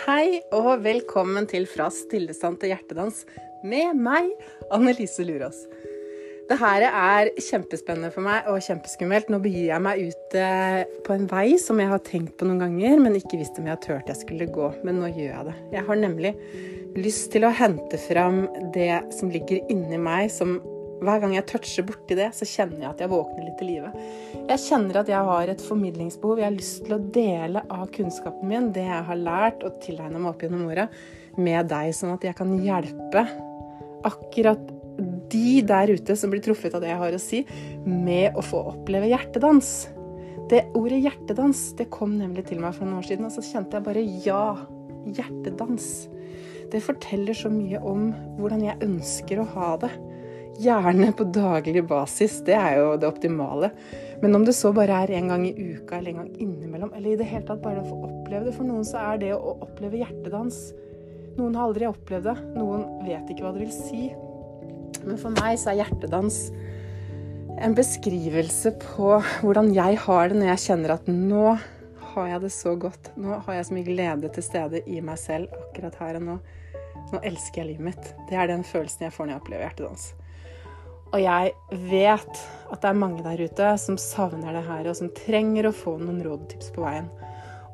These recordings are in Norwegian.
Hei og velkommen til Fra stillestand til hjertedans med meg, Annelise Lurås. Det her er kjempespennende for meg og kjempeskummelt. Nå begir jeg meg ut eh, på en vei som jeg har tenkt på noen ganger, men ikke visste om jeg tørte jeg skulle gå. Men nå gjør jeg det. Jeg har nemlig lyst til å hente fram det som ligger inni meg, som hver gang jeg toucher borti det, så kjenner jeg at jeg våkner litt til live. Jeg kjenner at jeg har et formidlingsbehov. Jeg har lyst til å dele av kunnskapen min, det jeg har lært og tilegna meg opp gjennom åra, med deg, sånn at jeg kan hjelpe akkurat de der ute som blir truffet av det jeg har å si, med å få oppleve hjertedans. Det ordet hjertedans det kom nemlig til meg for noen år siden, og så kjente jeg bare ja. Hjertedans. Det forteller så mye om hvordan jeg ønsker å ha det. Gjerne på daglig basis, det er jo det optimale. Men om det så bare er en gang i uka eller en gang innimellom, eller i det hele tatt bare å få oppleve det For noen så er det å oppleve hjertedans Noen har aldri opplevd det. Noen vet ikke hva det vil si. Men for meg så er hjertedans en beskrivelse på hvordan jeg har det når jeg kjenner at nå har jeg det så godt. Nå har jeg så mye glede til stede i meg selv akkurat her og nå. Nå elsker jeg livet mitt. Det er den følelsen jeg får når jeg opplever hjertedans. Og jeg vet at det er mange der ute som savner det her, og som trenger å få noen råd og tips på veien.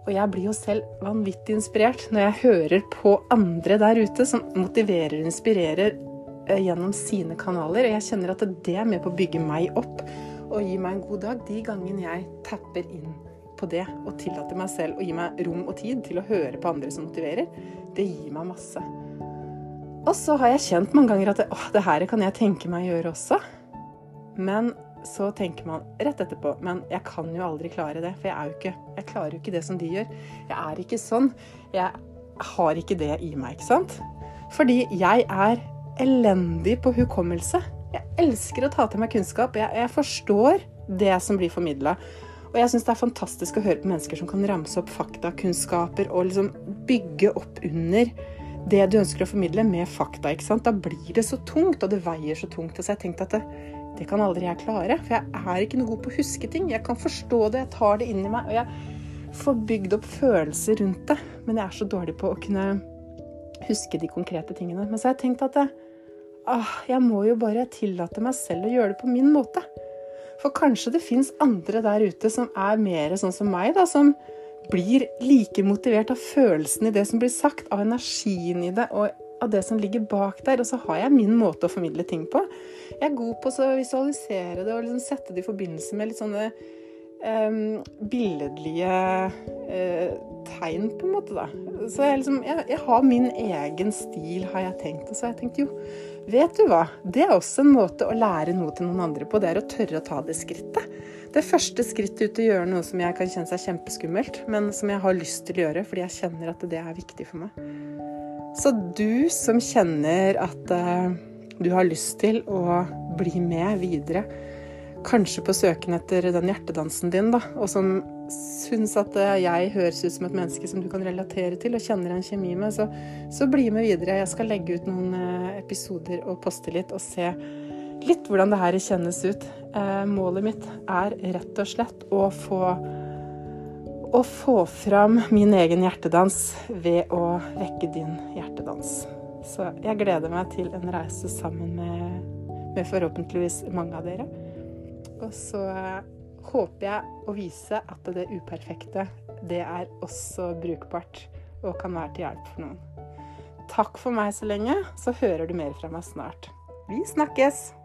Og jeg blir jo selv vanvittig inspirert når jeg hører på andre der ute som motiverer og inspirerer eh, gjennom sine kanaler. Og jeg kjenner at det er med på å bygge meg opp og gi meg en god dag de gangene jeg tapper inn på det og tillater meg selv å gi meg rom og tid til å høre på andre som motiverer. Det gir meg masse. Og så har jeg kjent mange ganger at åh, det her kan jeg tenke meg å gjøre også. Men så tenker man rett etterpå Men jeg kan jo aldri klare det, for jeg er jo ikke Jeg klarer jo ikke det som de gjør. Jeg er ikke sånn. Jeg har ikke det i meg, ikke sant? Fordi jeg er elendig på hukommelse. Jeg elsker å ta til meg kunnskap. Jeg, jeg forstår det som blir formidla. Og jeg syns det er fantastisk å høre på mennesker som kan ramse opp faktakunnskaper og liksom bygge opp under det du ønsker å formidle, med fakta. ikke sant? Da blir det så tungt, og det veier så tungt. Så jeg tenkte at det, det kan aldri jeg klare. For jeg er ikke noe god på å huske ting. Jeg kan forstå det, jeg tar det inn i meg. Og jeg får bygd opp følelser rundt det. Men jeg er så dårlig på å kunne huske de konkrete tingene. Men så har jeg tenkt at det, ah, jeg må jo bare tillate meg selv å gjøre det på min måte. For kanskje det fins andre der ute som er mer sånn som meg, da, som blir like motivert av følelsen i det som blir sagt, av energien i det og av det som ligger bak der. Og så har jeg min måte å formidle ting på. Jeg er god på å visualisere det og liksom sette det i forbindelse med litt sånne um, billedlige uh, tegn, på en måte, da. Så jeg, liksom, jeg, jeg, har min egen stil, har jeg tenkt. Og så har jeg tenkt jo, vet du hva, det er også en måte å lære noe til noen andre på. Det er å tørre å ta det skrittet det første skrittet ut til å gjøre noe som jeg kan kjenne seg kjempeskummelt, men som jeg har lyst til å gjøre fordi jeg kjenner at det er viktig for meg. Så du som kjenner at uh, du har lyst til å bli med videre, kanskje på søken etter den hjertedansen din, da, og som syns at uh, jeg høres ut som et menneske som du kan relatere til og kjenner en kjemi med, så, så bli med videre. Jeg skal legge ut noen uh, episoder og poste litt og se litt hvordan det her kjennes ut. Eh, målet mitt er rett og slett å få, å få fram min egen hjertedans ved å vekke din hjertedans. Så jeg gleder meg til en reise sammen med, med forhåpentligvis mange av dere. Og så håper jeg å vise at det uperfekte, det er også brukbart og kan være til hjelp for noen. Takk for meg så lenge, så hører du mer fra meg snart. Vi snakkes!